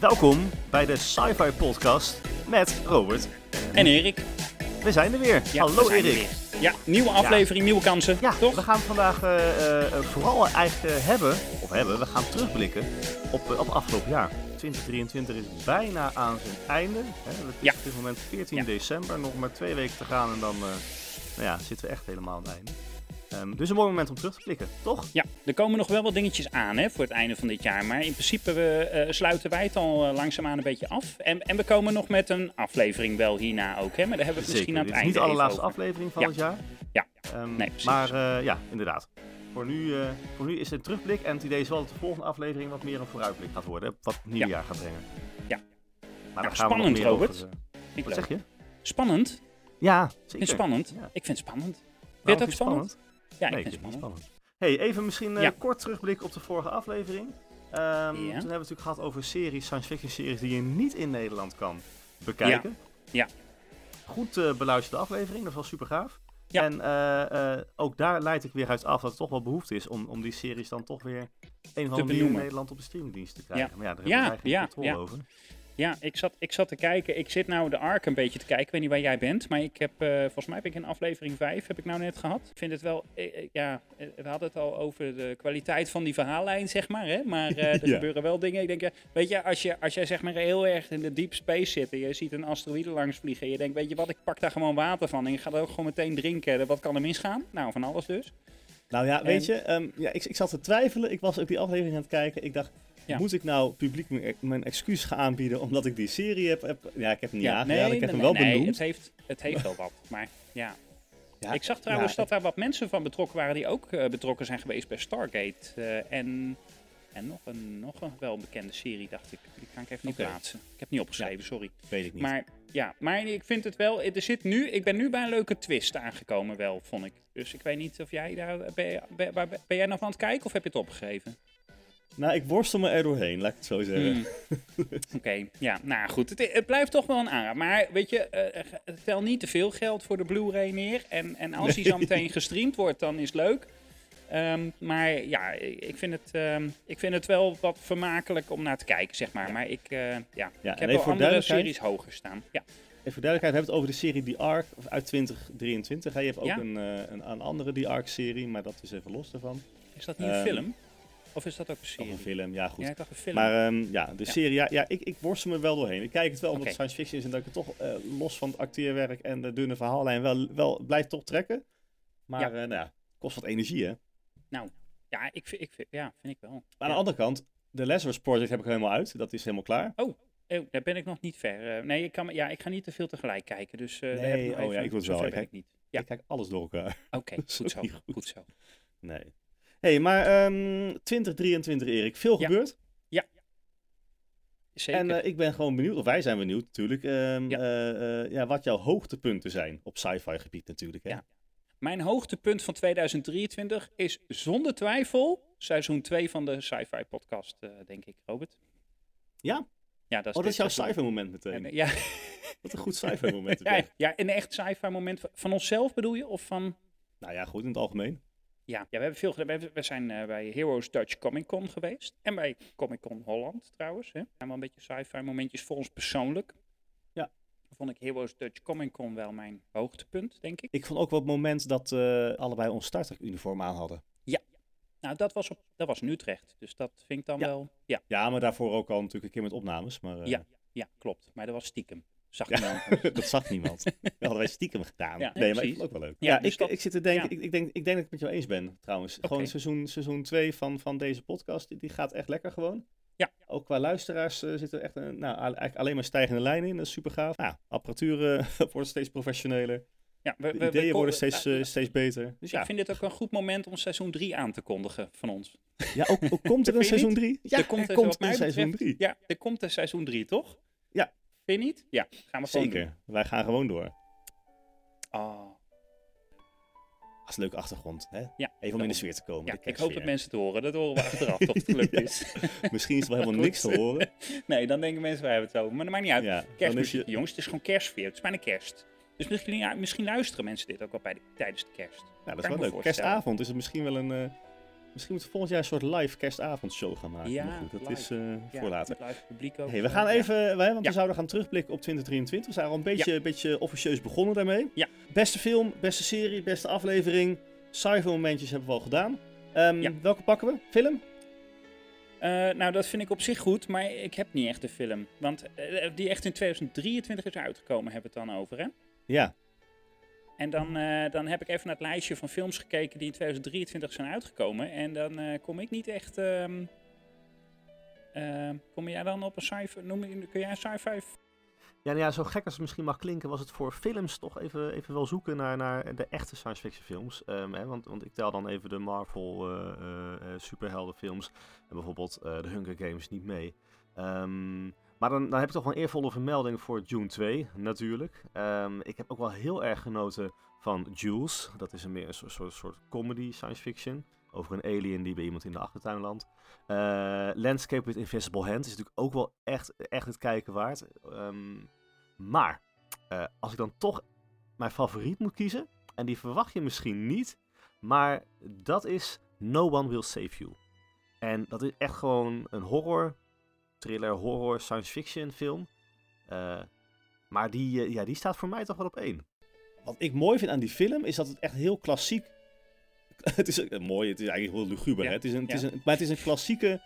Welkom bij de Sci-Fi Podcast met Robert. En Erik. We zijn er weer. Ja, Hallo we er Erik. weer. Ja, nieuwe aflevering, nieuwe kansen. Ja, toch? we gaan vandaag eh, eh, vooral eigenlijk eh, hebben, of hebben, we gaan terugblikken op, eh, op afgelopen jaar. 2023 is bijna aan zijn einde. Hè. Het is Ja. op dit moment 14 Ja. december, nog maar twee weken te gaan en dan eh, nou ja, zitten we echt helemaal aan het einde. Ehm, dus een mooi moment om terug te blikken, toch? Ja, er komen nog wel wat dingetjes aan hè, voor het einde van dit jaar. Maar in principe we, eh, sluiten wij het al eh, langzaamaan een beetje af. En, en we komen nog met een aflevering wel hierna ook. Hè, maar daar hebben we het misschien aan Dit het is niet einde de allerlaatste over. aflevering van Ja. het jaar. Ja. Ehm, Nee, precies. Maar eh, ja, inderdaad. Voor nu, voor nu is het een terugblik en het idee is wel dat de volgende aflevering wat meer een vooruitblik gaat worden. Wat het nieuwe Ja. jaar gaat brengen. Ja. Maar Nou, gaan we nog spannend, meer Robert. over, Vind ik wat leuk. zeg je? Spannend? Ja, Ik zeker. vind het spannend. Ja. Ik vind het spannend. Vind je het ook vind spannend? Ja, ik nee, vind ik het het spannend. Hey, even misschien Ja. kort terugblikken op de vorige aflevering. Ehm, Toen hebben we natuurlijk gehad over series, science fiction series die je niet in Nederland kan bekijken. Ja. Goed eh, beluisterde aflevering, dat was super gaaf. Ja. En eh, ook daar leid ik weer uit af dat er toch wel behoefte is om, om die series dan toch weer een of andere in. Nederland op de streamingdienst te krijgen. Ja. Maar ja, daar Ja, hebben wij geen ja, controle ja. over. Ja, ik zat, ik zat te kijken. Ik zit nou de Ark een beetje te kijken. Ik weet niet waar jij bent, maar ik heb, eh, volgens mij heb ik in aflevering 5 heb ik nou net gehad. Ik vind het wel, eh, eh, ja, we hadden het al over de kwaliteit van die verhaallijn, zeg maar. Hè? Maar er Ja. gebeuren wel dingen. Ik denk, ja, weet je, als, je, als jij zeg maar heel erg in de deep space zit en je ziet een asteroïde langs vliegen en je denkt, weet je wat, ik pak daar gewoon water van en je gaat er ook gewoon meteen drinken. Wat kan er misgaan? Nou, van alles dus. Nou ja, weet En- je, ehm, ja, ik, ik zat te twijfelen. Ik was ook die aflevering aan het kijken. Ik dacht, Ja. moet ik nou publiek mijn, mijn excuus gaan aanbieden omdat ik die serie heb? heb ja, ik heb hem niet Ja, aangeraden. ik heb nee, hem wel nee, benoemd. het heeft, het heeft wel wat. Maar ja, Ja, ik zag trouwens dat daar wat mensen van betrokken waren die ook eh, betrokken zijn geweest bij Stargate. eh, en en nog, een, nog een wel bekende serie, dacht ik. Die kan ik even niet plaatsen. Ik heb het niet opgeschreven, sorry. weet ik niet. Maar ja, maar ik vind het wel. Er zit nu, ik ben nu bij een leuke twist aangekomen, wel, vond ik. Dus ik weet niet of jij daar. Ben, ben, ben jij nog aan het kijken of heb je het opgegeven? Nou, ik worstel me er doorheen, laat ik het zo zeggen. Hmm. Oké, ja, nou goed. Het, het blijft toch wel een aanraad. Maar weet je, eh, eh, tel niet te veel geld voor de Blu-ray neer. En, en als die zo meteen gestreamd wordt, dan is het leuk. Ehm, maar ja, ik vind, het, ehm, ik vind het wel wat vermakelijk om naar te kijken, zeg maar. Maar ik, eh, ja, ik heb wel andere series hoger staan. Ja, Even voor duidelijkheid, we hebben het over de serie The Ark uit 2023. hè. Je hebt ook een, een andere The Ark-serie, maar dat is even los daarvan. is dat niet een Ehm, film? Of is dat ook een Of serie? een film, ja goed. Ja, ik dacht een film. Maar ehm, ja, de Ja. serie, ja, ja ik, ik worstel me wel doorheen. Ik kijk het wel omdat science fiction is en dat ik het toch eh, los van het acteerwerk en de dunne verhaallijn wel, wel blijf toch trekken. Maar Ja. ja. nou ja, kost wat energie hè. ja, ik, vind- ik, ja, vind ik wel. Maar aan de andere kant, de Lazarus Project heb ik helemaal uit. Dat is helemaal klaar. Oh, daar ben ik nog niet ver. Eh, nee, ik, kan, ja, ik ga niet te veel tegelijk kijken. Dus eh daar heb Nee, ik nog oh ja, ik wil het wel. Ik ik niet. Ja. Ik kijk alles door elkaar. Oké, goed zo. Goed zo. Nee. Hey, maar ehm 2023 Erik, veel Ja. gebeurd. Zeker. En eh, ik ben gewoon benieuwd, of wij zijn benieuwd natuurlijk, ehm, Ja. eh, eh, ja, wat jouw hoogtepunten zijn op sci-fi gebied natuurlijk. Hè? Ja. Mijn hoogtepunt van 2023 is zonder twijfel seizoen 2 van de Sci-Fi podcast, denk ik, Robert. Ja? Ja, dat is, Oh, dat is jouw sci-fi moment meteen. En, Ja, Wat een goed sci-fi moment. ja, ja, een echt sci-fi moment. Van onszelf bedoel je? Of van... Nou ja, goed in het algemeen. Ja, ja we hebben veel gedaan. We, zijn eh, bij Heroes Dutch Comic Con geweest. En bij Comic Con Holland trouwens. Hè. zijn wel een beetje sci-fi momentjes voor ons persoonlijk. Ja. Vond ik Heroes Dutch Comic Con wel mijn hoogtepunt, denk ik. Ik vond ook wel het moment dat eh allebei ons Star Trek uniform aan hadden. Nou, dat was, op, dat was in Utrecht. Dus dat vind ik dan Ja. wel... Ja, Ja, maar daarvoor ook al natuurlijk een keer met opnames. Maar eh, Ja. ja, klopt. Maar dat was stiekem. Zag Ja. niemand. dat zag niemand. Dat hadden wij stiekem gedaan. Ja, nee, maar ik vond het ook wel leuk. Ja, Ja, dus ik, ik zit te denken, ja. ik, ik, denk, ik denk dat ik het met jou eens ben trouwens. Gewoon seizoen, seizoen 2 van, van deze podcast, die, gaat echt lekker gewoon. Ja. Ook qua luisteraars eh, zit er echt een, nou, eigenlijk alleen maar stijgende lijn in. Dat is super gaaf. Nou, apparatuur eh, wordt steeds professioneler. Ja, we, De we- we ideeën worden steeds, eh, eh, steeds beter. Dus ja, Ik vind dit ook een goed moment om seizoen 3 aan te kondigen van ons. ja ook, ook komt er een seizoen niet? 3? Ja, er komt, er komt een seizoen 3. Ja, er komt een seizoen 3, toch? Ja. Vind je niet? Ja, gaan we gewoon doen. Zeker. Wij gaan gewoon door. Oh, Dat is een leuke achtergrond. Hè? ja, Even om in de sfeer te komen. Ja, ik hoop dat mensen het horen. Dat horen we achteraf, of het gelukt is. Misschien is er wel helemaal niks te horen. Nee, dan denken mensen, wij hebben het over. Maar dat maakt niet uit. Ja, Kerstmuziek, je, jongens. Het is gewoon kerstsfeer. Het is bijna kerst. Dus misschien, ja, misschien luisteren mensen dit ook wel bij de, tijdens de kerst. ja, dat is wel leuk. Kerstavond is het misschien wel een, eh, Misschien moeten we volgend jaar een soort live kerstavondshow gaan maken. Ja, maar goed, dat live. is eh, Ja, voor later. met live publiek ook. Hey, we eh, gaan ja. even, wij, want we zouden gaan terugblikken op 2023. We zijn al een beetje, een beetje officieus begonnen daarmee. Ja. Beste film, beste serie, beste aflevering. Sci-fi momentjes hebben we al gedaan. Ehm. Welke pakken we? Film? Eh, nou, dat vind ik op zich goed, maar ik heb niet echt de film. Want eh, die echt in 2023 is uitgekomen, hebben we het dan over, hè? Ja. En dan, eh, dan heb ik even naar het lijstje van films gekeken die in 2023 zijn uitgekomen. En dan eh, kom ik niet echt... ehm, eh, kom jij dan op een sci-fi... noem Kun jij sci-fi... Ja, nou ja, zo gek als het misschien mag klinken, was het voor films toch even, even wel zoeken naar, naar de echte science fiction films. Ehm, hè, want, want ik tel dan even de Marvel superheldenfilms en bijvoorbeeld de Hunger Games niet mee. Ehm, maar dan, dan heb ik toch wel een eervolle vermelding voor Dune 2, natuurlijk. Ehm, ik heb ook wel heel erg genoten van Jules. Dat is een meer een soort, soort, soort comedy science fiction. Over een alien die bij iemand in de achtertuin landt. Eh, Landscape with Invisible Hand is natuurlijk ook wel echt, echt het kijken waard. Ehm, maar eh, als ik dan toch mijn favoriet moet kiezen, en die verwacht je misschien niet, maar dat is No One Will Save You. En dat is echt gewoon een horror, thriller, horror, science fiction film. Eh, maar die, eh, ja, die staat voor mij toch wel op één. Wat ik mooi vind aan die film is dat het echt heel klassiek. het is eh, mooi, het is eigenlijk heel luguber. Ja, Hè? Het is een, het ja. is een, maar het is een klassieke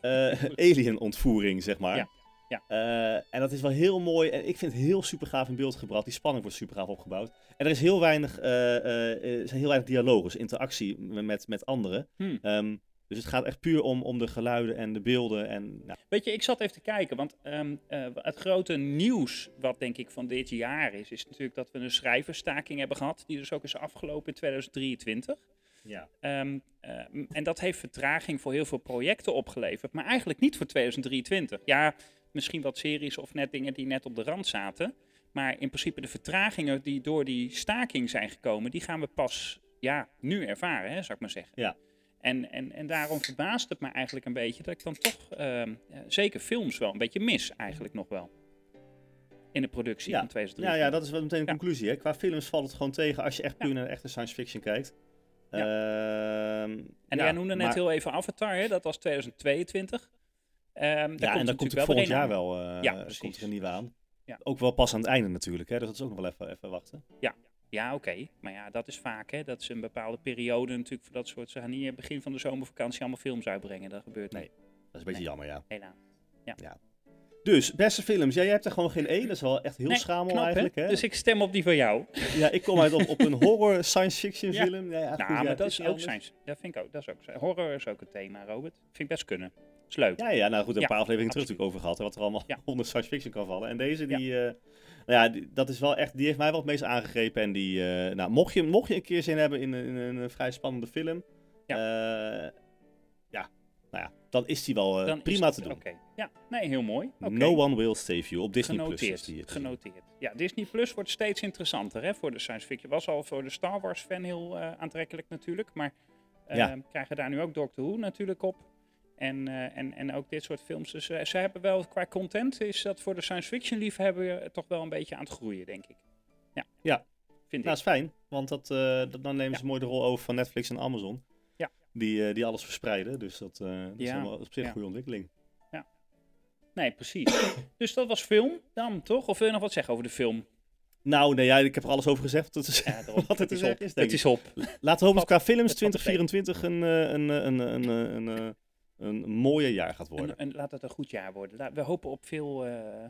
eh, alien-ontvoering, zeg maar. Ja, ja. Eh, en dat is wel heel mooi. En ik vind het heel super gaaf in beeld gebracht. Die spanning wordt super gaaf opgebouwd. En er is heel weinig, eh, eh, er zijn heel weinig dialoog, dus interactie met, met anderen. Hmm. Ehm, dus het gaat echt puur om, om de geluiden en de beelden. En, nou, Weet je, ik zat even te kijken, want ehm, eh, het grote nieuws wat denk ik van dit jaar is, is natuurlijk dat we een schrijversstaking hebben gehad, die dus ook is afgelopen in 2023. ja. Ehm, eh, en dat heeft vertraging voor heel veel projecten opgeleverd, maar eigenlijk niet voor 2023. Ja, misschien wat series of net dingen die net op de rand zaten. Maar in principe de vertragingen die door die staking zijn gekomen, die gaan we pas ja, nu ervaren, hè, zou ik maar zeggen. Ja. En, en, en daarom verbaast het me eigenlijk een beetje dat ik dan toch ehm, eh, zeker films wel een beetje mis, eigenlijk nog wel. In de productie Ja. van 2023. Ja, ja, dat is wel meteen de Ja. conclusie. Hè? Qua films valt het gewoon tegen als je echt puur Ja. naar echte science fiction kijkt. Ja. Ehm, En jij noemde net heel even Avatar, hè? dat was 2022. Ehm Ja, en dan komt er volgend jaar aan. wel Ja, komt er een nieuwe aan. Ja. Ook wel pas aan het einde natuurlijk, hè? dus dat is ook nog wel even, even wachten. Ja, oké. Maar ja, dat is vaak, hè. Dat is een bepaalde periode natuurlijk voor dat soort... Ze gaan niet begin van de zomervakantie allemaal films uitbrengen. Dat gebeurt Nee. niet, Dat is een beetje Nee. jammer, ja. helaas. Dus, beste films. Ja, jij hebt er gewoon geen één. Dat is wel echt heel Nee, schamel knap, eigenlijk. Hè? Dus ik stem op die van jou. Ja, ik kom uit op, op een horror science fiction Ja. film. Ja, ja, nou, ja, maar dat is ook anders. science. Dat vind ik ook. Dat is ook Horror is ook een thema, Robert. Vind ik best kunnen. Is leuk. Ja, ja, nou goed, een Ja, paar afleveringen terug natuurlijk over gehad. hè, Wat er allemaal Ja. onder science fiction kan vallen. En deze, die, eh, nou ja, die- dat is wel echt, die heeft mij wel het meest aangegrepen. En die, eh, nou, mocht je, mocht je een keer zin hebben in, een- in een vrij spannende film. Ja. ja, nou ja, dan is die wel eh, prima te doen. Oké. Ja, nee, heel mooi. No One Will Save You op Disney Plus. Genoteerd. die genoteerd. Ja, Disney Plus wordt steeds interessanter hè, voor de science fiction. Was al voor de Star Wars fan heel eh, aantrekkelijk natuurlijk. Maar eh, Ja. krijgen daar nu ook Doctor Who natuurlijk op. En, eh, en, en ook dit soort films. Dus eh, ze hebben wel qua content is dat voor de science fiction liefhebber eh, toch wel een beetje aan het groeien, denk ik. Ja. Ja. Vind Nou, ik. is fijn, want dat, dat, dan nemen Ja. ze mooi de rol over van Netflix en Amazon. Ja. Die, die alles verspreiden, dus dat, dat is Ja, helemaal op zich ja. een goede ontwikkeling. Nee, precies. dus dat was film dan, toch? Of wil je nog wat zeggen over de film? Nou, nee, ja, ik heb er alles over gezegd wat, het- Ja, daarom. wat het is op. is, Het is op. Laten we hopen dat qua films het valt te 2024 een, een, een, een, een, een, een, een mooie jaar gaat worden. En, en laat het een goed jaar worden. La- We hopen op veel. eh,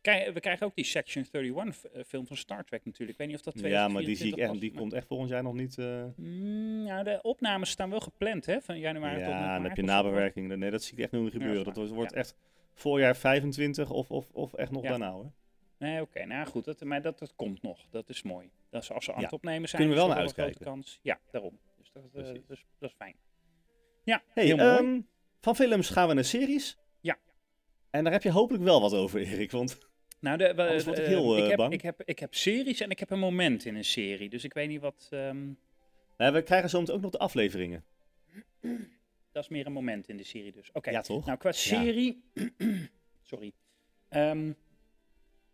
krijg- we krijgen ook die Section 31 f- eh, film van Star Trek natuurlijk. Ik weet niet of dat ja, maar die, zie ik 2024 echt, die komt echt volgend jaar nog niet. Mm, ja, de opnames staan wel gepland, hè? Van januari tot en met ja, dan maart heb je nabewerking. Nee, dat zie ik echt nog niet Ja, gebeuren. dat dat is wordt, echt voorjaar 25 of, of, of echt nog Ja. daarna hoor. Nee, oké. nou goed, dat, maar dat, dat komt nog. Dat is mooi. Dat is, als ze aan Ja. het opnemen zijn, Kunnen we is wel naar grote uitkijken. kans. Ja, daarom. Dus dat, dus, dat is fijn. Ja, Hey, heel mooi. ehm, van films gaan we naar series. Ja. En daar heb je hopelijk wel wat over, Erik. Want Nou, de, word ik eh, heel, ik, eh, heb, bang. ik, heb, ik heb series en ik heb een moment in een serie. Dus ik weet niet wat... ehm, nou, we krijgen zometeen ook nog de afleveringen. dat is meer een moment in de serie dus. Oké. Ja, toch? Nou, qua serie. sorry. Ehm,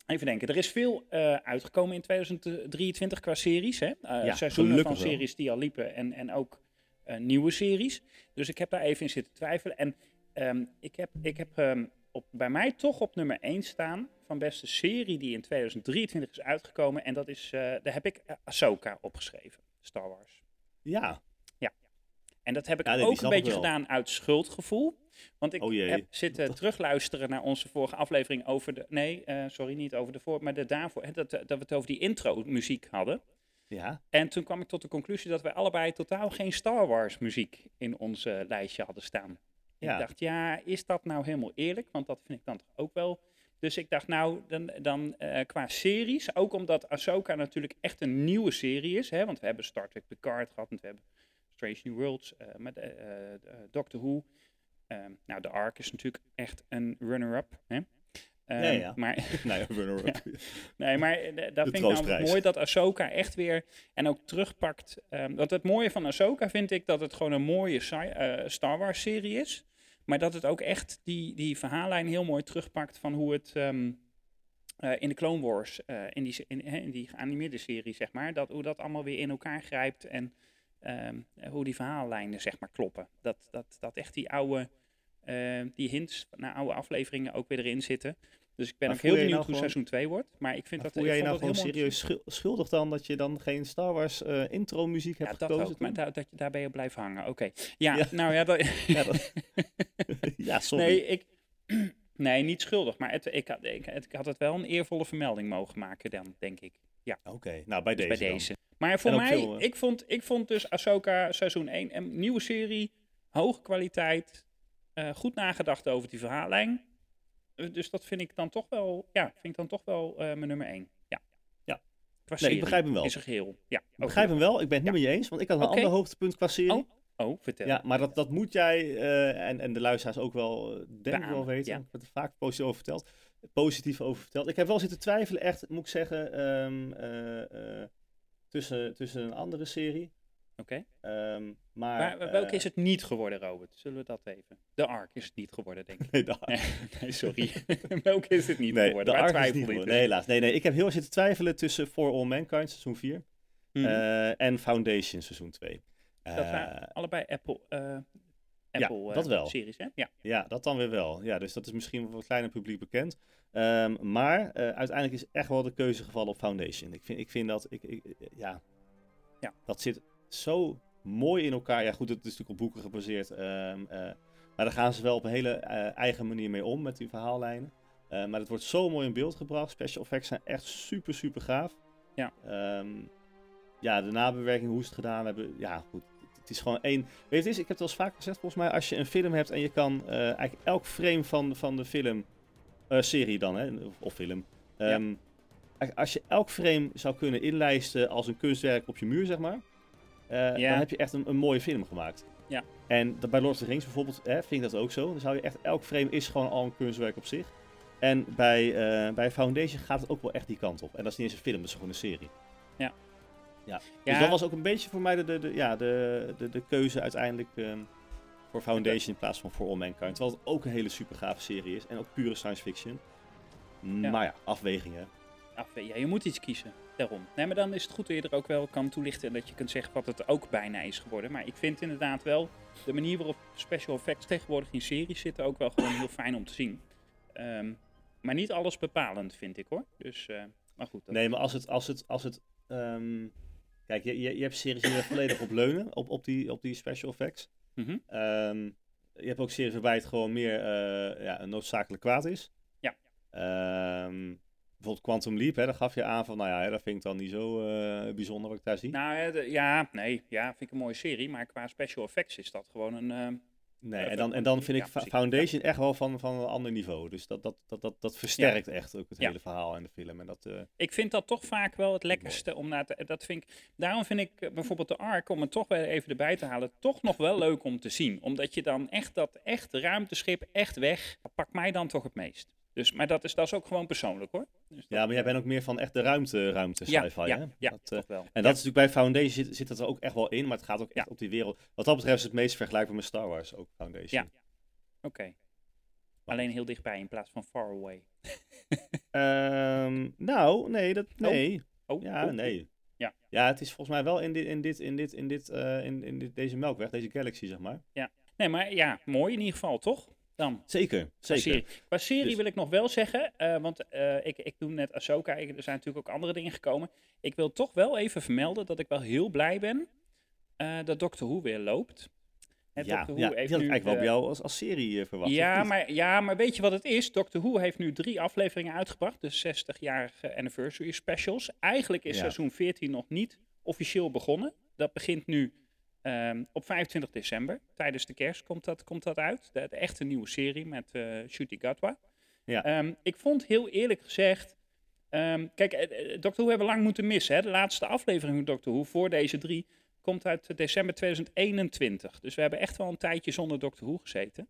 even denken. Er is veel eh, uitgekomen in 2023 qua series. Hè? Ja, seizoenen van wel. series die al liepen. En, en ook eh, nieuwe series. Dus ik heb daar even in zitten twijfelen. En ehm, ik heb, ik heb ehm, op, bij mij toch op nummer 1 staan van beste serie die in 2023 is uitgekomen. En dat is, eh, daar heb ik eh, Ahsoka opgeschreven, Star Wars. Ja, En dat heb ik Ja, nee, ook een beetje gedaan uit schuldgevoel. Want ik Oh heb zitten terugluisteren naar onze vorige aflevering over de... Nee, eh, sorry, niet over de voor, maar de daarvoor. hè, Dat, dat we het over die intro-muziek hadden. Ja. En toen kwam ik tot de conclusie dat wij allebei totaal geen Star Wars muziek in ons lijstje hadden staan. Ja. Ik dacht, ja, is dat nou helemaal eerlijk? Want dat vind ik dan toch ook wel. Dus ik dacht, nou, dan, dan eh, qua series, ook omdat Ahsoka natuurlijk echt een nieuwe serie is. Hè, want we hebben Star Trek Picard gehad en we hebben Strange New Worlds, eh, met eh, Doctor Who. Nou, de Ark is natuurlijk echt een runner-up. Hè? Ehm, Ja, ja. Maar Nee, runner-up. Nee, maar eh, dat vind ik troostprijs. mooi dat Ahsoka echt weer en ook terugpakt. ehm dat het mooie van Ahsoka vind ik dat het gewoon een mooie eh, Star Wars serie is. Maar dat het ook echt die, die verhaallijn heel mooi terugpakt van hoe het ehm, eh, in de Clone Wars, in, die, in, in die geanimeerde serie, zeg maar, dat, hoe dat allemaal weer in elkaar grijpt en hoe die verhaallijnen, zeg maar, kloppen. Dat, dat, dat echt die oude, eh, die hints naar oude afleveringen ook weer erin zitten. Dus ik ben Maar ook heel benieuwd nou hoe gewoon- seizoen 2 wordt. Maar ik vind Maar dat voel jij je nou gewoon serieus schul- schuldig dan dat je dan geen Star Wars eh, intro muziek Ja, hebt dat gekozen? ook. Maar toen? da- dat je daarbij op blijft hangen. Oké. Ja, Ja. nou ja, dat, Ja, dat- ja, sorry. nee, ik, nee, niet schuldig. Maar het, ik, had, ik, het- ik had het wel een eervolle vermelding mogen maken dan, denk ik. Oké, nou bij Dus deze bij dan. deze. Maar voor mij, veel, eh, ik, vond, ik vond dus Ahsoka seizoen 1 een nieuwe serie. Hoge kwaliteit. Eh, goed nagedacht over die verhaallijn. Eh, dus dat vind ik dan toch wel, ja, vind ik dan toch wel eh, mijn nummer 1. Ja. Ja. Qua Nee, ik begrijp hem wel. In zijn geheel. Ja. Ik begrijp hem wel, ik ben het niet met je eens, want ik had een ander hoogtepunt qua serie. Oh, Oh, vertel. Ja, maar dat, dat moet jij en, en de luisteraars ook wel, denk ik wel weten. ja. Ik heb er vaak positief over verteld. Positief over verteld. Ik heb wel zitten twijfelen, echt, moet ik zeggen, ehm, eh, eh, tussen, tussen een andere serie. Oké. Ehm, maar, Maar welke eh, is het niet geworden, Robert? Zullen we dat even? De Ark is het niet geworden, denk ik. Nee, de, Nee, nee, sorry. welke is het niet nee, geworden? de Ark is niet geworden. Nee, helaas. Nee, nee, ik heb heel erg zitten twijfelen tussen For All Mankind, seizoen 4, Mhm. eh, en Foundation, seizoen 2. dat Eh, waren allebei Apple, eh, Apple eh, dat wel. series, hè? Ja. Ja, dat dan weer wel. Ja, dus dat is misschien voor het kleine publiek bekend. Ehm, maar eh, uiteindelijk is echt wel de keuze gevallen op Foundation. Ik vind, ik vind dat, ik, ik- ja, Ja. dat zit zo mooi in elkaar. Ja, goed, het is natuurlijk op boeken gebaseerd. ehm, eh, maar daar gaan ze wel op een hele eh, eigen manier mee om met die verhaallijnen. Eh, maar het wordt zo mooi in beeld gebracht. Special effects zijn echt super, super gaaf. Ja. Ehm, ja, de nabewerking, hoe ze het gedaan hebben. Ja, goed. Het is gewoon één. Weet je, het is, ik heb het wel eens vaak gezegd, volgens mij, als je een film hebt en je kan eigenlijk elk frame van, van de film, serie dan, hè, of, of film. Ja. ehm, Als je elk frame zou kunnen inlijsten als een kunstwerk op je muur, zeg maar, eh, Ja. dan heb je echt een, een mooie film gemaakt. Ja. En dat, bij Lord of the Rings bijvoorbeeld, hè, vind ik dat ook zo. Dan zou je echt, elk frame is gewoon al een kunstwerk op zich. En bij, eh, bij Foundation gaat het ook wel echt die kant op. En dat is niet eens een film, dat is gewoon een serie. Ja. ja. Dus dat was ook een beetje voor mij de, de, de, ja, de, de, de keuze uiteindelijk ehm, voor Foundation in plaats van For All Mankind. Terwijl het ook een hele super gave serie is. En ook pure science fiction. Maar ja, afwegingen. Ja, je moet iets kiezen. Daarom. Nee, maar dan is het goed dat je er ook wel kan toelichten en dat je kunt zeggen wat het ook bijna is geworden. Maar ik vind inderdaad wel de manier waarop special effects tegenwoordig in series zitten ook wel gewoon heel fijn om te zien. Ehm, maar niet alles bepalend, vind ik hoor. Dus, eh, maar goed. dat- Nee, maar als het. Als het, als het ehm, kijk, je, je, je hebt series die er volledig op leunen, op, op, die, op die special effects. Mhm. Ehm, je hebt ook series waarbij het gewoon meer eh, ja, een noodzakelijk kwaad is. Ja. Ehm, bijvoorbeeld Quantum Leap, hè, daar gaf je aan van, nou ja, hè, dat vind ik dan niet zo eh, bijzonder wat ik daar zie. Nou ja, de- ja, nee, ja, vind ik een mooie serie. Maar qua special effects is dat gewoon een... ehm, nee, eh, en dan, en dan vind ik. Foundation echt wel van, van een ander niveau. Dus dat, dat, dat, dat, dat versterkt echt ook het hele verhaal en de film. En dat, eh, Ik vind dat toch vaak wel het lekkerste om naar te. Dat vind ik, daarom vind ik eh, bijvoorbeeld de Ark, om het toch weer even erbij te halen, toch nog wel leuk om te zien. Omdat je dan echt dat echt ruimteschip echt weg, dat pakt mij dan toch het meest. Dus, maar dat is, dat is ook gewoon persoonlijk hoor. Dus ja, maar jij bent ook meer van echt de ruimte, ruimte ja, sci-fi, ja, hè? ja, Dat, eh, toch wel. En Ja. dat is natuurlijk bij Foundation zit, zit dat er ook echt wel in, maar het gaat ook echt Ja. op die wereld. Wat dat betreft is het meest vergelijkbaar met Star Wars, ook Foundation. Ja. Oké. Alleen heel dichtbij in plaats van far away. Ehm, nou, nee, dat, nee. Oh, Ja, oh, nee. Ja. Ja, het is volgens mij wel in, dit, in, dit, in, dit, in, dit, eh, in, in dit, deze melkweg, deze galaxy, zeg maar. Nee, maar ja, mooi in ieder geval, toch? Dan. Zeker, Qua zeker. serie, Qua serie Dus- wil ik nog wel zeggen, eh, want eh, ik, ik doe net Ahsoka, ik- er zijn natuurlijk ook andere dingen gekomen. Ik wil toch wel even vermelden dat ik wel heel blij ben eh, dat Doctor Who weer loopt. Ja, Doctor ja, Who die heeft had ik nu, eigenlijk wel bij jou als, als serie verwacht. ja maar, ja, maar weet je wat het is? Doctor Who heeft nu drie afleveringen uitgebracht, de 60-jarige anniversary specials. Eigenlijk is Ja. seizoen 14 nog niet officieel begonnen. Dat begint nu ehm, op 25 december. Tijdens de kerst komt dat, komt dat uit. De, de echte nieuwe serie met eh Shuti Gatwa. Ja. Ehm, ik vond heel eerlijk gezegd... ehm, kijk, eh, eh, Doctor Who hebben we lang moeten missen. Hè? De laatste aflevering van Doctor Who voor deze drie komt uit december 2021. Dus we hebben echt wel een tijdje zonder Doctor Who gezeten.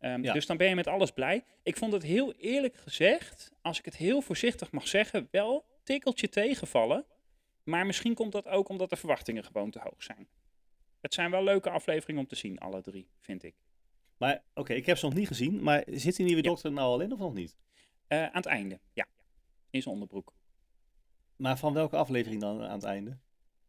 Ja. Dus dan ben je met alles blij. Ik vond het heel eerlijk gezegd, als ik het heel voorzichtig mag zeggen, wel tikkeltje tegenvallen. Maar misschien komt dat ook omdat de verwachtingen gewoon te hoog zijn. Het zijn wel leuke afleveringen om te zien, alle drie, vind ik. Maar oké, ik heb ze nog niet gezien. Maar zit die nieuwe Ja. dokter nou al in of nog niet? Eh, aan het einde, ja. In zijn onderbroek. Maar van welke aflevering dan aan het einde?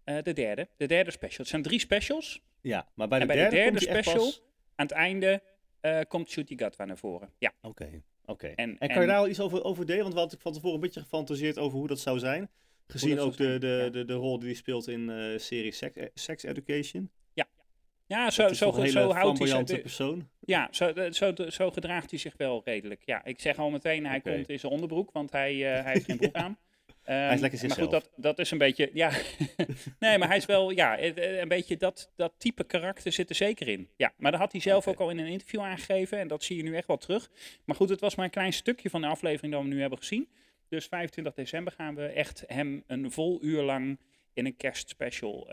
Eh, de derde, de derde special. Het zijn drie specials. Ja, maar bij de En bij de derde, special- pas- Aan het einde eh, komt Shooty Gatwa naar voren. Ja, Oké, oké. En- En, kan je daar al iets over, over delen? Want we hadden van tevoren een beetje gefantaseerd over hoe dat zou zijn. Gezien ook de, de, ja. de, de rol die hij speelt in serie Sex, Sex Education. Ja zo, zo, zo houdt hij zich. persoon. Ja, zo, zo, zo gedraagt hij zich wel redelijk. Ja, ik zeg al meteen, hij komt in zijn onderbroek, want hij, eh, hij heeft geen broek aan. Ehm, is lekker Maar zichzelf. goed, dat, dat is een beetje, ja. nee, maar hij is wel, ja, eh, eh, een beetje dat, dat type karakter zit er zeker in. Ja, maar dat had hij zelf ook al in een interview aangegeven en dat zie je nu echt wel terug. Maar goed, het was maar een klein stukje van de aflevering dat we nu hebben gezien. Dus 25 december gaan we echt hem een vol uur lang in een kerstspecial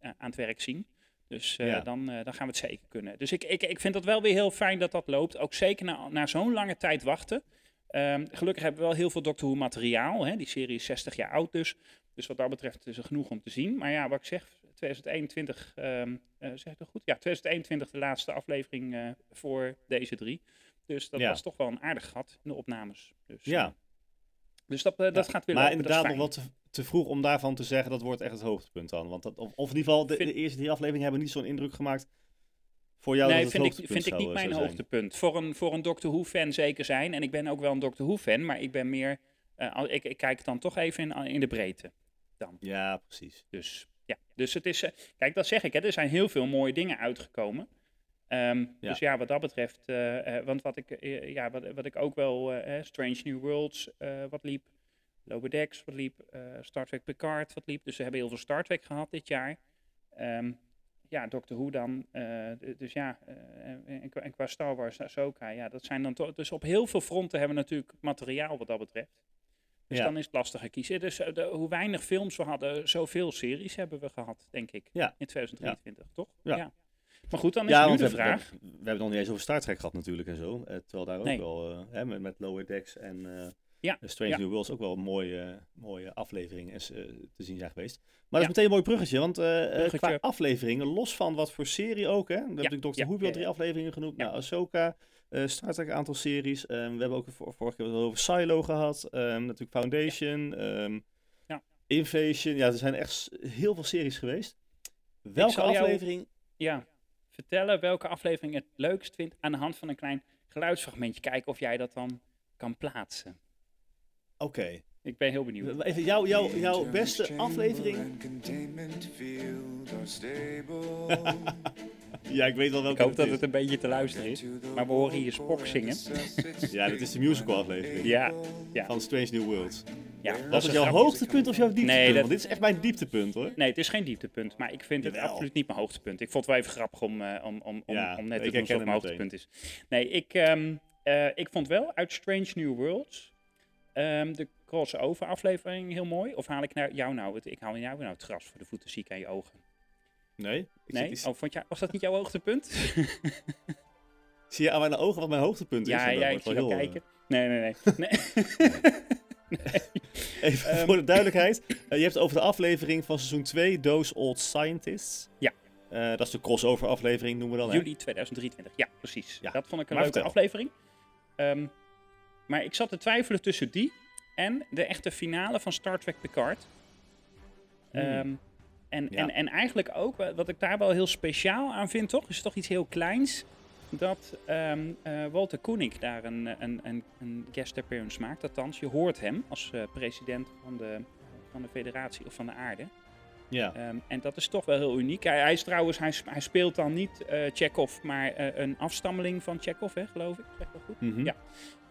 aan het werk zien. Dus eh, Ja. dan, eh, dan gaan we het zeker kunnen. Dus ik, ik, ik vind dat wel weer heel fijn dat dat loopt. Ook zeker na, na zo'n lange tijd wachten. Ehm, gelukkig hebben we wel heel veel Doctor Who materiaal. Hè? Die serie is 60 jaar oud dus. Dus wat dat betreft is er genoeg om te zien. Maar ja, wat ik zeg, 2021, ehm, eh, zeg ik dat goed? Ja, 2021 de laatste aflevering eh, voor deze drie. Dus dat Ja. was toch wel een aardig gat in de opnames. Dus, Ja. Dus dat, eh, dat gaat weer Maar lopen, inderdaad nog wat te, te vroeg om daarvan te zeggen dat wordt echt het hoogtepunt dan. Want dat, of, of in ieder geval, de, Vind- de eerste drie afleveringen hebben niet zo'n indruk gemaakt voor jou nee, vind ik, vind ik niet eh, mijn hoogtepunt. Voor een, voor een Doctor Who-fan zeker zijn. En ik ben ook wel een Doctor Who-fan, maar ik ben meer... eh, ik, ik kijk dan toch even in, in de breedte. Ja, precies. Dus ja, dus het is... kijk, dat zeg ik, hè, er zijn heel veel mooie dingen uitgekomen. Ehm, Ja. Dus ja, wat dat betreft... eh, eh, want wat ik, eh, ja, wat, wat ik ook wel... Strange New Worlds, wat liep. Lower Decks, wat liep. Star Trek Picard, wat liep. Dus we hebben heel veel Star Trek gehad dit jaar. Ehm, ja, Doctor Who dan. dus ja, en, en qua- Star Wars, Ahsoka, ja, dat zijn dan toch... Dus op heel veel fronten hebben we natuurlijk materiaal wat dat betreft. Dus Ja. dan is het lastiger kiezen. Dus de- hoe weinig films we hadden, zoveel series hebben we gehad, denk ik. Ja. In 2023, toch? Ja. Maar goed, dan is Ja, nu de we, hebben- vraag. We, we hebben het nog niet eens over Star Trek gehad natuurlijk en zo. Eh, terwijl daar ook Nee. wel, eh, hè, met, met Lower Decks en eh, Ja, Strange ja. New Worlds ook wel mooie, mooie afleveringen is, te zien zijn geweest. Maar dat is meteen een mooi bruggetje, want Bruggetje. qua afleveringen, los van wat voor serie ook, hè. We hebben natuurlijk Doctor Who wel ja, drie afleveringen genoemd. Nou, Ahsoka, Star Trek een aantal series. Eh, we hebben ook vor- vorige keer over Silo gehad. Ehm, natuurlijk Foundation, ehm, Ja. Invasion. Ja, er zijn echt heel veel series geweest. Welke jou- aflevering... Ja, vertellen welke aflevering je het leukst vindt aan de hand van een klein geluidsfragmentje. Kijken of jij dat dan kan plaatsen. Oké. Ik ben heel benieuwd. Even jouw, jouw, jouw beste aflevering. Ja, ik weet wel Ik welke hoop dat is. het een beetje te luisteren is. Maar we horen hier Spock zingen. Ja, dit is de musical aflevering. Ja, ja. Van Strange New Worlds. ja. Was het jouw grapje. hoogtepunt of jouw dieptepunt? Nee, dat- Want dit is echt mijn dieptepunt hoor. Nee, het is geen dieptepunt, maar ik vind het Jawel. absoluut niet mijn hoogtepunt. Ik vond het wel even grappig om, eh, om, om, om, Ja, om net ik te doen alsof het mijn hoogtepunt is. Nee, ik, ehm, eh, ik vond wel uit Strange New Worlds ehm, de crossover aflevering heel mooi. Of haal ik nou, jou nou, het, ik haal jou nou het gras voor de voeten, zie ik aan je ogen. Nee? Zit, Oh, vond jij, was dat niet jouw hoogtepunt? Zie je aan mijn ogen wat mijn hoogtepunt is? ja, ja, ik zie heel, kijken. Nee, nee, nee. nee. nee. eh, Even Ehm. voor de duidelijkheid. Eh, je hebt het over de aflevering van seizoen 2, Those Old Scientists. Ja. Eh, dat is de crossover aflevering, noemen we dan. Juli 2023. Ja, precies. Ja, Dat vond ik een maar leuke vertel. aflevering. Ehm, maar ik zat te twijfelen tussen die en de echte finale van Star Trek Picard. Hmm. Ehm, en, Ja. en, en eigenlijk ook, wa- wat ik daar wel heel speciaal aan vind, toch, is toch iets heel kleins. Dat ehm, eh, Walter Koenig daar een, een, een, een guest appearance maakt. Althans, je hoort hem als eh, president van de, van de federatie of van de aarde. Ja. Ehm, en dat is toch wel heel uniek. Hij, hij is trouwens, hij, hij speelt dan niet eh Chekhov, maar een afstammeling van Chekhov, hè, geloof ik. Zeg dat goed? Mhm. Ja.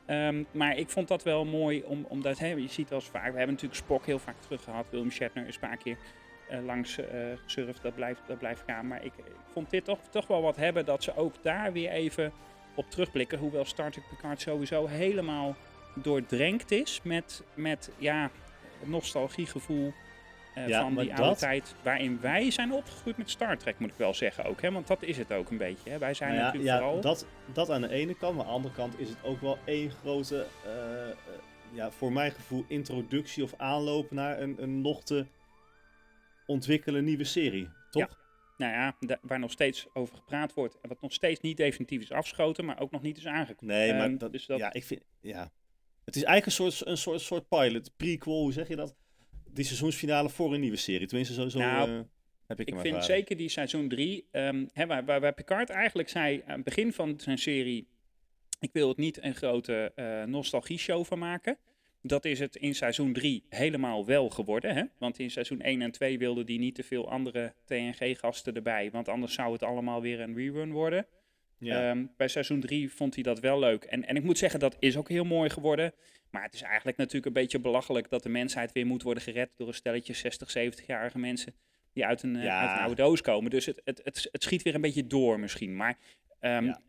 Ehm, maar ik vond dat wel mooi, om, omdat hè, je ziet wel eens vaak, we hebben natuurlijk Spock heel vaak terug gehad. William Shatner is een paar keer langs eh gesurfd, dat blijft, dat blijft gaan. Maar ik, ik vond dit toch, toch wel wat hebben dat ze ook daar weer even op terugblikken. Hoewel Star Trek Picard sowieso helemaal doordrenkt is met, met ja, nostalgiegevoel. eh, Ja, van die oude dat- tijd waarin wij zijn opgegroeid met Star Trek, moet ik wel zeggen ook. Hè? Want dat is het ook een beetje. Hè? Wij zijn Nou ja, natuurlijk ja vooral... dat, dat aan de ene kant, maar aan de andere kant is het ook wel één grote, eh, eh, ja, voor mijn gevoel, introductie of aanloop naar een, een nog te ontwikkelen nieuwe serie. Toch? nou ja, da- waar nog steeds over gepraat wordt en wat nog steeds niet definitief is afgeschoten, maar ook nog niet is aangekomen. Nee, maar Ehm, dat, dus dat- ja, ik vind, ja. Het is eigenlijk een soort, een soort, soort pilot, prequel, hoe zeg je dat? Die seizoensfinale voor een nieuwe serie. Tenminste, zo, zo Nou, eh, heb ik Ik vind zeker die seizoen 3, hè, waar, waar, waar Picard eigenlijk zei aan het begin van zijn serie, ik wil het niet een grote eh nostalgie-show van maken. Dat is het in seizoen 3 helemaal wel geworden. Hè? Want in seizoen 1 en 2 wilden die niet te veel andere TNG-gasten erbij. Want anders zou het allemaal weer een rerun worden. Ja. Ehm, bij seizoen 3 vond hij dat wel leuk. En, en ik moet zeggen, dat is ook heel mooi geworden. Maar het is eigenlijk natuurlijk een beetje belachelijk dat de mensheid weer moet worden gered door een stelletje 60, 70-jarige mensen die uit een, eh, Ja. uit een oude doos komen. Dus het, het, het, het schiet weer een beetje door misschien. Maar, ehm, Ja.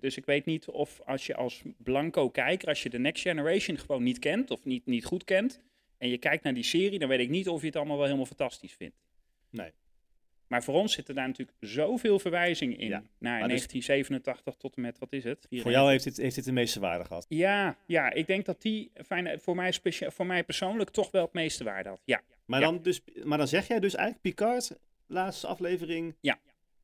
Dus ik weet niet of als je als blanco kijker, als je de Next Generation gewoon niet kent of niet, niet goed kent, en je kijkt naar die serie, dan weet ik niet of je het allemaal wel helemaal fantastisch vindt. Nee. Maar voor ons zitten daar natuurlijk zoveel verwijzingen in. Ja, Naar maar dus- 1987 tot en met, wat is het? voor jou heeft dit, heeft dit de meeste waarde gehad. Ja, ja, ik denk dat die fijn, voor, mij specia- voor mij persoonlijk toch wel het meeste waarde had. Ja, Maar, Ja. dan, dus, maar dan zeg jij dus eigenlijk Picard, laatste aflevering.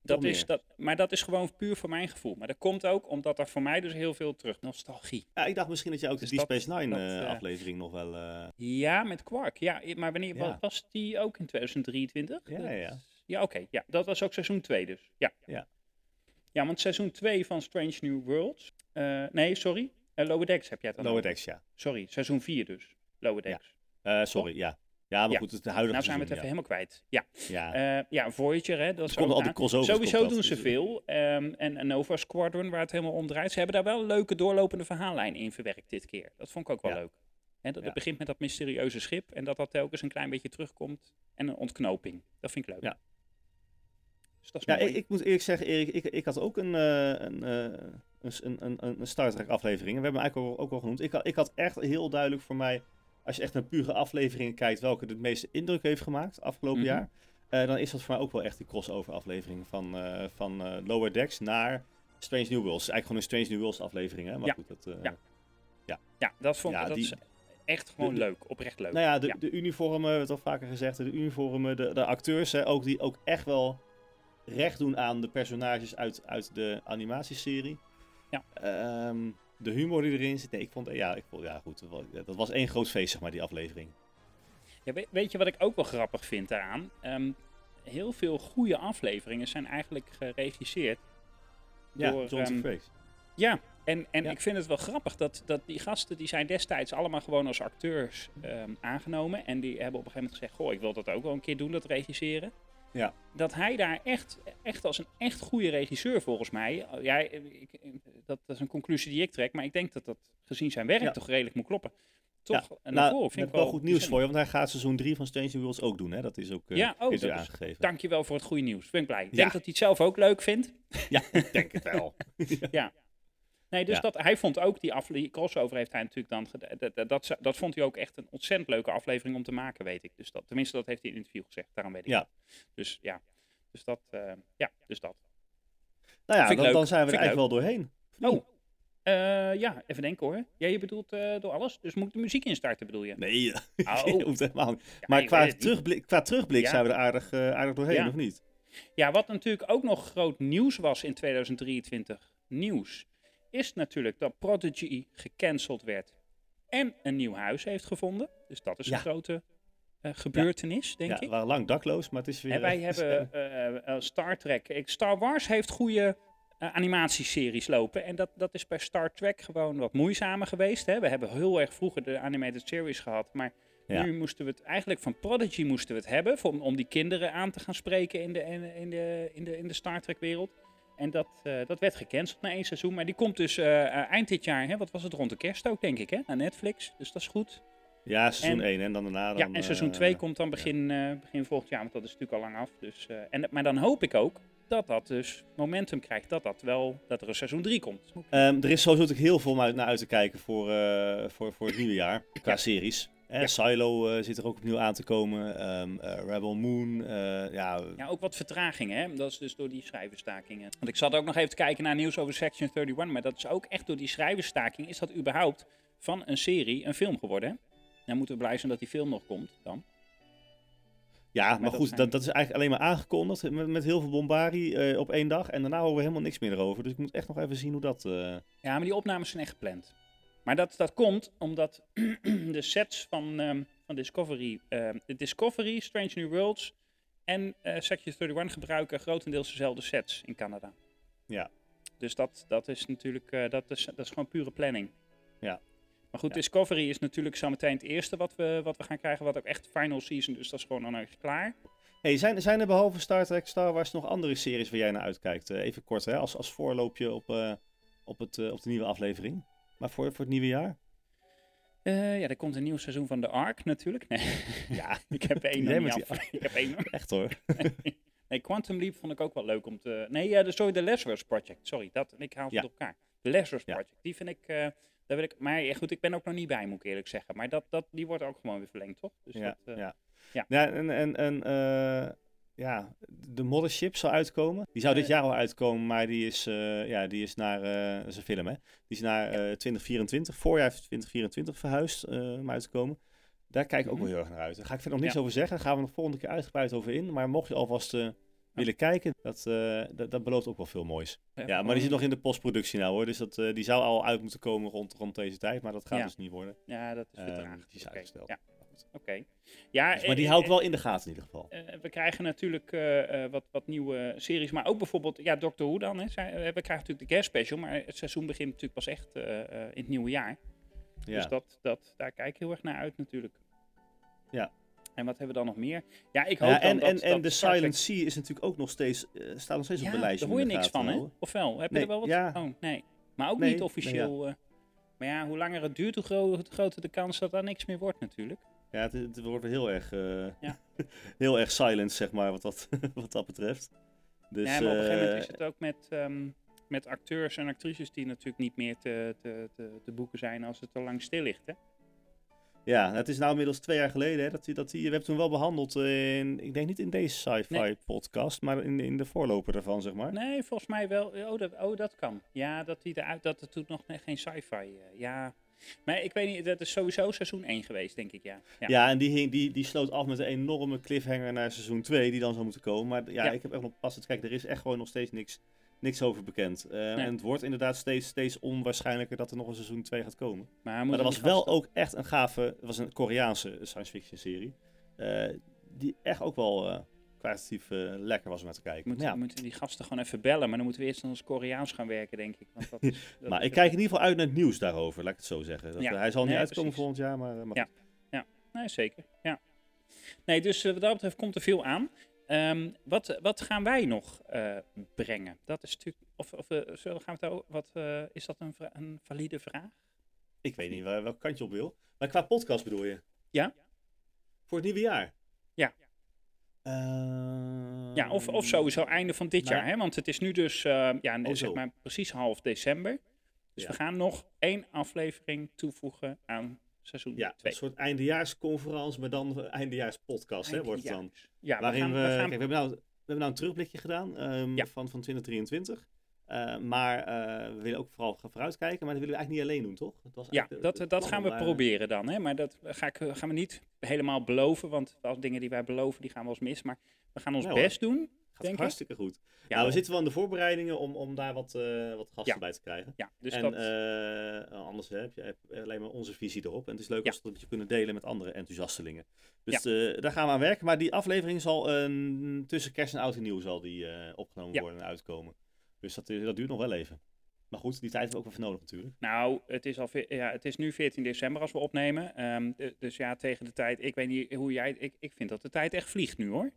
Dat is, dat, maar dat is gewoon puur voor mijn gevoel. Maar dat komt ook omdat er voor mij dus heel veel terug nostalgie. Ja, ik dacht misschien dat je ook Dus de Deep dat- Space Nine eh, eh, aflevering nog wel... eh, Ja, met Quark. Ja, maar wanneer Ja. was die ook in 2023? Ja, ja, ja. Ja, oké. Ja, dat was ook seizoen 2 dus. Ja. Ja. Ja, want seizoen 2 van Strange New Worlds. nee, sorry. Lower Decks heb jij het dan Lower. Decks, ja. Sorry, seizoen 4 dus. Lower Decks. Sorry, ja. Ja, maar Ja. goed, het de huidige Nou zijn we het even helemaal kwijt. Ja, ja. Eh, ja Voyager, hè, dat is ook al. Sowieso doen ze veel. ehm, en en Nova Squadron, waar het helemaal om draait, ze hebben daar wel een leuke doorlopende verhaallijn in verwerkt dit keer. Dat vond ik ook wel leuk. Hè, dat. Het begint met dat mysterieuze schip en dat dat telkens een klein beetje terugkomt. En een ontknoping. Dat vind ik leuk. Ja. Dus dat is Ja, ik, ik moet eerlijk zeggen, Erik, ik, ik had ook een, eh, een, een, een, een, Star Trek aflevering. We hebben hem eigenlijk al, ook al genoemd. Ik ik had echt heel duidelijk voor mij, als je echt naar pure afleveringen kijkt, welke de meeste indruk heeft gemaakt afgelopen Mhm. jaar. eh, dan is dat voor mij ook wel echt die crossover aflevering van, eh, van eh, Lower Decks naar Strange New Worlds. Eigenlijk gewoon een Strange New Worlds aflevering, hè? Maar Ja. goed, dat... eh, Ja. Ja, dat vond ik Ja, dat die- is echt gewoon de- leuk. Oprecht leuk. Nou ja, de, Ja. de uniformen, we hebben het al vaker gezegd, de uniformen, de, de acteurs, hè, ook, die ook echt wel recht doen aan de personages uit, uit de animatieserie. Ja. Ehm, de humor die erin zit, nee, ik vond, ja, ik vond, ja goed, dat was, één groot feest, zeg maar, die aflevering. Ja, weet, je wat ik ook wel grappig vind daaraan? Ehm, heel veel goede afleveringen zijn eigenlijk geregisseerd Ja, door... Ehm, Frakes. Ja, en, en Ja. ik vind het wel grappig dat, dat die gasten, die zijn destijds allemaal gewoon als acteurs ehm, aangenomen. En die hebben op een gegeven moment gezegd, goh, ik wil dat ook wel een keer doen, dat regisseren. Ja. Dat hij daar echt, echt als een echt goede regisseur volgens mij, ja, ik, dat, dat is een conclusie die ik trek, maar ik denk dat dat gezien zijn werk Ja. toch redelijk moet kloppen. Toch? Ja, en nou, daarvoor vind ik wel goed nieuws voor je, want hij gaat seizoen 3 van Strange Worlds ook doen, hè. Dat is ook eh, Ja, oh, is dat is- aangegeven. Dankjewel voor het goede nieuws. Ik blij. Ik Ja. denk dat hij het zelf ook leuk vindt. Ja, ik denk het wel. Nee, dus Ja. dat, hij vond ook die, afle- die crossover heeft hij natuurlijk dan. Dat, dat, dat, dat vond hij ook echt een ontzettend leuke aflevering om te maken, weet ik. Dus dat, tenminste, dat heeft hij in een interview gezegd. Daarom weet ik Ja. dat. Dus ja, dus dat, eh, ja, dus dat. Nou ja, dan, zijn we er eigenlijk wel doorheen. Oh, eh, ja, even denken hoor. Ja, je bedoelt eh, door alles. Dus moet ik de muziek instarten, bedoel je? Nee, Oh. hoeft helemaal niet. Maar qua het terugblik, qua terugblik Ja. zijn we er aardig, aardig doorheen, of niet? Ja, wat natuurlijk ook nog groot nieuws was in 2023, nieuws, is natuurlijk dat Prodigy gecanceld werd en een nieuw huis heeft gevonden. Dus dat is Ja. een grote gebeurtenis, denk ja, ik. we waren lang dakloos, maar het is weer... En wij hebben uh, uh, Star Trek. Ik, Star Wars heeft goede animatieseries lopen. En dat, dat is bij Star Trek gewoon wat moeizamer geweest. Hè? We hebben heel erg vroeger de animated series gehad. Maar ja. nu moesten we het eigenlijk van Prodigy moesten we het hebben. Voor, om die kinderen aan te gaan spreken in de, in de, in de, in de Star Trek wereld. En dat, dat werd gecanceld na één seizoen. Maar die komt dus eind dit jaar. Hè? Wat was het rond de kerst ook, denk ik, hè? naar Netflix. Dus dat is goed. Ja, seizoen 1 en dan daarna. Dan, ja, en seizoen 2 uh, komt dan begin, ja. begin volgend jaar, want dat is natuurlijk al lang af. Dus, en, maar dan hoop ik ook dat dat dus momentum krijgt, dat dat wel, dat er een seizoen 3 komt. Um, er is sowieso natuurlijk heel veel naar, naar uit te kijken voor, voor, voor het nieuwe jaar, qua ja. series. Eh, ja. Silo zit er ook opnieuw aan te komen, um, Rebel Moon, ja. Ja, ook wat vertraging, hè. Dat is dus door die schrijverstakingen. Want ik zat ook nog even te kijken naar nieuws over Section 31, maar dat is ook echt door die schrijversstaking, is dat überhaupt van een serie een film geworden, hè? Dan moeten we blij zijn dat die film nog komt dan. Ja, maar, maar goed, dat, dat, is eigenlijk alleen maar aangekondigd met, met heel veel bombardie uh, op één dag. En daarna horen we helemaal niks meer erover. Dus ik moet echt nog even zien hoe dat... Ja, maar die opnames zijn echt gepland. Maar dat, dat komt omdat de sets van, um, van Discovery, uh, Discovery, Strange New Worlds en uh, Section 31 gebruiken grotendeels dezelfde sets in Canada. Ja. Dus dat, dat is natuurlijk, uh, dat, is, dat is gewoon pure planning. Ja. Maar goed, Ja. Discovery is natuurlijk zo meteen het eerste wat we, wat we gaan krijgen, wat ook echt final season, dus dat is gewoon dan echt klaar. Hey, zijn, zijn er behalve Star Trek, Star Wars nog andere series waar jij naar uitkijkt? Eh, even kort, hè, als, als voorloopje op, eh, op, het, eh, op de nieuwe aflevering. Maar voor, voor het nieuwe jaar? Eh, ja, er komt een nieuw seizoen van The Ark natuurlijk. Nee, Ja, ik heb één niet af. Ik heb één echt hoor. Nee, Quantum Leap vond ik ook wel leuk om te... Nee, ja, de, sorry, de Lazarus Project. Sorry, dat, ik haal het Ja. op elkaar. De Lazarus Ja. Project, die vind ik... eh, daar wil ik maar ja, goed, ik ben ook nog niet bij, moet ik eerlijk zeggen. Maar dat, dat, die wordt ook gewoon weer verlengd, toch? Dus ja, dat, eh, ja. ja. ja, en, en, en ja, de Mothership zou uitkomen. Die zou dit jaar al uitkomen, maar die is, eh, ja, die is naar, eh, dat is een film hè, die is naar eh 2024, voorjaar 2024 verhuisd om uit te komen. Daar kijk ik ook Mhm. wel heel erg naar uit. Daar ga ik verder nog niks Ja. over zeggen, daar gaan we nog volgende keer uitgebreid over in. Maar mocht je alvast willen kijken, dat, dat, dat belooft ook wel veel moois. Ja, maar die zit nog in de postproductie nou hoor, dus dat, die zou al uit moeten komen rond, rond deze tijd, maar dat gaat Ja. dus niet worden. Ja, dat is Ehm, vertraagd. die is uitgesteld. Ja, oké. Ja, Dus, maar die eh, hou ik eh, wel in de gaten in ieder geval. eh, we krijgen natuurlijk wat, wat nieuwe series, maar ook bijvoorbeeld, ja, Doctor Who dan. Hè, we krijgen natuurlijk de guest special, maar het seizoen begint natuurlijk pas echt in het nieuwe jaar. Ja. Dus dat, dat, daar kijk ik heel erg naar uit natuurlijk. Ja. En wat hebben we dan nog meer? Ja, ik hoop Ja, en, dat, en, en dat de Star Trek- Silent Sea is natuurlijk ook nog steeds, staat nog steeds op de lijst. daar hoor je de niks van, hè? houden. Of wel? Heb je Nee, er wel wat? ja. Oh, nee. Maar ook Nee, niet nee, officieel. maar ja, hoe langer het duurt, hoe, gro- hoe groter de kans dat daar niks meer wordt natuurlijk. Ja, het, het wordt heel erg, eh, Ja. heel erg silent, zeg maar, wat dat, wat dat betreft. Dus, ja, maar op een gegeven moment eh, is het ook met, ehm, met acteurs en actrices die natuurlijk niet meer te, te, te, te boeken zijn als het te lang stil ligt. Hè? Ja, het is nou inmiddels twee jaar geleden hè, dat die, dat die, we hebben toen wel behandeld in, ik denk niet in deze sci-fi Nee. podcast, maar in, in de voorloper daarvan, zeg maar. Nee, volgens mij wel. Oh, dat, oh, dat kan. Ja, dat, die eruit, dat het toen nog geen sci-fi. eh, ja. Maar ik weet niet, dat is sowieso seizoen 1 geweest, denk ik. Ja. Ja. Ja, en die, hing, die, die sloot af met een enorme cliffhanger naar seizoen 2, die dan zou moeten komen. Maar ja, Ja. ik heb echt nog pas het kijken, er is echt gewoon nog steeds niks, niks over bekend. Eh, En het wordt inderdaad steeds, steeds onwaarschijnlijker dat er nog een seizoen 2 gaat komen. Maar, dat was wel ook echt een gave, het was een Koreaanse science fiction serie. eh, die echt ook wel eh kwalitatief eh, lekker was om naar te kijken. Ja, moeten die gasten gewoon even bellen, maar dan moeten we eerst naar ons Koreaans gaan werken, denk ik. Want dat is, dat maar ik kijk in ieder geval uit naar het nieuws daarover, laat ik het zo zeggen. Dat, Ja. eh, hij zal niet Nee, uitkomen precies. volgend jaar, maar, eh, maar Ja. goed. Nee, zeker. Ja. Nee, dus wat dat betreft komt er veel aan. Ehm, wat, wat gaan wij nog brengen? Dat is natuurlijk. Of, of zullen, gaan we het over, wat, is dat een, een valide vraag? ik weet niet waar, welk kant je op wil. Maar qua podcast bedoel je? Ja. Voor het nieuwe jaar? Ja. Ehm, Ja, of, of sowieso einde van dit nou, jaar. Hè? Want het is nu dus eh, ja, Oh, zeg maar precies half december. Dus Ja. we gaan nog één aflevering toevoegen aan seizoen Ja, 2. een soort eindejaarsconferentie, maar dan eindejaarspodcast, hè, wordt het dan. Ja, we Waarin gaan, we, we gaan- kijk, we, hebben nou, we hebben nou een terugblikje gedaan ehm, Ja. van, van 2023. Eh, maar eh, we willen ook vooral gaan vooruitkijken, maar dat willen we eigenlijk niet alleen doen, toch? Dat was Ja, de- dat, de dat gaan we proberen dan. Hè? Maar dat ga ik, gaan we niet helemaal beloven. Want als dingen die wij beloven, die gaan wel eens mis. Maar we gaan ons best doen. Gaat denk ik. hartstikke goed. Ja, nou, we zitten wel in de voorbereidingen om, om daar wat, eh, wat gasten Ja. bij te krijgen. Ja, dus en dat... eh, anders hè, heb je alleen maar onze visie erop. En het is leuk Ja. als we dat je kunnen delen met andere enthousiastelingen. Dus eh, daar gaan we aan werken. Maar die aflevering zal eh, tussen kerst en oud en nieuw zal die, eh, opgenomen worden en uitkomen. Dus dat, is- dat duurt nog wel even. Maar goed, die tijd hebben we ook wel voor nodig natuurlijk. Nou, het is, al, ja, het is nu 14 december als we opnemen. Ehm, dus ja, tegen de tijd. Ik weet niet hoe jij. Ik, ik vind dat de tijd echt vliegt nu hoor.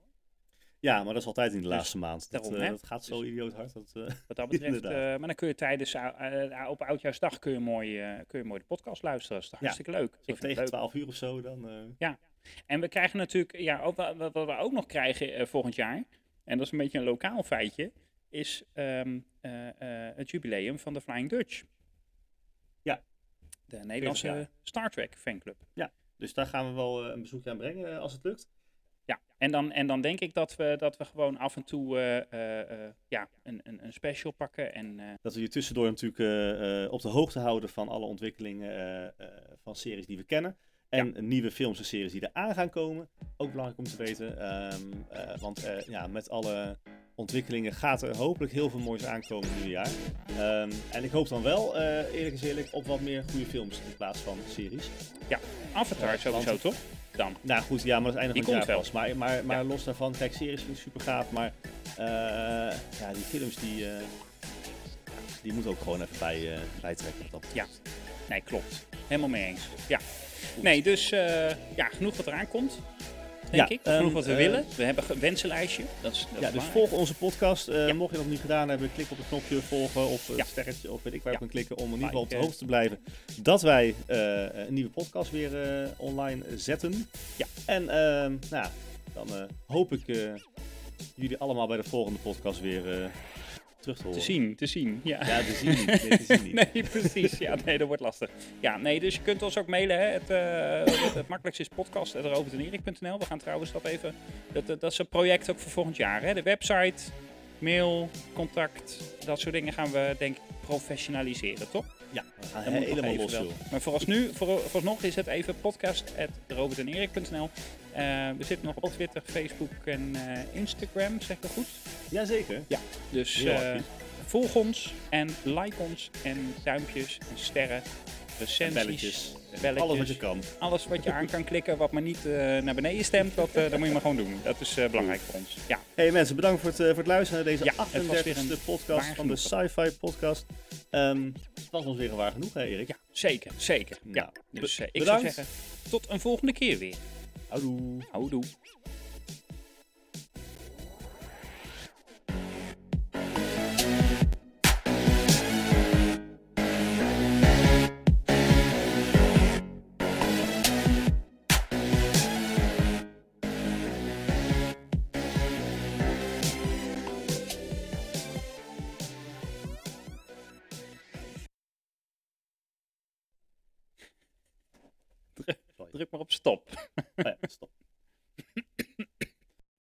Ja, maar dat is altijd in de Dus laatste maand. Dat, daarom, eh, dat gaat zo Dus- idioot hard. Dat, eh, Wat dat betreft. Eh, maar dan kun je tijdens eh, op Oudjaarsdag kun je mooi, eh, kun je mooi de podcast luisteren. Dat is Ja. hartstikke leuk. Ik tegen leuk. 12 uur of zo dan. eh, En we krijgen natuurlijk, ja, ook, wa- wat, wat we ook nog krijgen eh, volgend jaar, en dat is een beetje een lokaal feitje, is eh, het jubileum van de Flying Dutch. Ja. De Nederlandse. Star Trek fanclub. dus daar gaan we wel eh, een bezoekje aan brengen als het lukt. Ja, en dan, en dan denk ik dat we, dat we gewoon af en toe ja, een, een, een special pakken. En Dat we je tussendoor natuurlijk op de hoogte houden van alle ontwikkelingen van series die we kennen. En nieuwe films en series die er aan gaan komen. Ook belangrijk om te weten. ehm, eh, want ja, met alle ontwikkelingen gaat er hopelijk heel veel moois aankomen nieuwe jaar. Ehm, en ik hoop dan wel, eh, eerlijk is eerlijk, op wat meer goede films in plaats van series. Avatar Ja, sowieso, want- toch? Dan. Nou goed, ja, maar dat is einde van het jaar pas. Maar, maar, maar los daarvan, kijk, series vind ik super gaaf. Maar eh, ja, die films die, eh, die moeten ook gewoon even bij, bijtrekken. op Dat Ja. Nee, klopt. Helemaal mee eens. Ja. Nee, dus ja, genoeg wat eraan komt. Denk Ja, ik. Genoeg ehm, wat we eh, willen. We hebben een wensenlijstje. Dat is, dat Ja, dus volg onze podcast. Eh, Ja. Mocht je dat niet gedaan hebben, klik op het knopje volgen of het Ja. sterretje of weet ik waar je kan klikken om in ieder geval op de Like, hoogte te blijven dat wij eh, een nieuwe podcast weer eh, online zetten. Ja. En ehm, nou, dan eh, hoop ik eh, jullie allemaal bij de volgende podcast weer eh, terug te horen. Te zien, te zien. Ja. Ja, te zien niet. Nee, te zien niet. Nee, precies. Ja, nee, dat wordt lastig. Ja, nee, dus je kunt ons ook mailen. Hè. Het, eh, het, het makkelijkste is podcast.robertenerik.nl. We gaan trouwens dat even... Dat, dat, is een project ook voor volgend jaar. Hè. De website, mail, contact, dat soort dingen gaan we denk ik professionaliseren, toch? Ja, we gaan helemaal los, wel. Maar voorals nu, voor, vooralsnog is het even podcast.robertenerik.nl. Eh we zitten nog op Twitter, Facebook en eh, Instagram, zeg ik dat goed? Jazeker. Dus Heel eh, volg ons en like ons en duimpjes en sterren, En recensies, belletjes. belletjes. Alles wat je kan. alles wat je aan kan klikken wat maar niet naar beneden stemt, dat, dat moet je maar gewoon doen. Dat is belangrijk voor ons. Ja, Hey mensen, bedankt voor het, voor het luisteren naar deze Ja, het was weer 38e een podcast van de. Sci-Fi Podcast. Ehm, het was ons weer een waar genoeg, hè Erik? ja zeker, zeker. Ja. Nou, Dus ik zou zeggen, tot een volgende keer weer. Houdoe. Houdoe. Druk maar op stop. Oh ja, stop.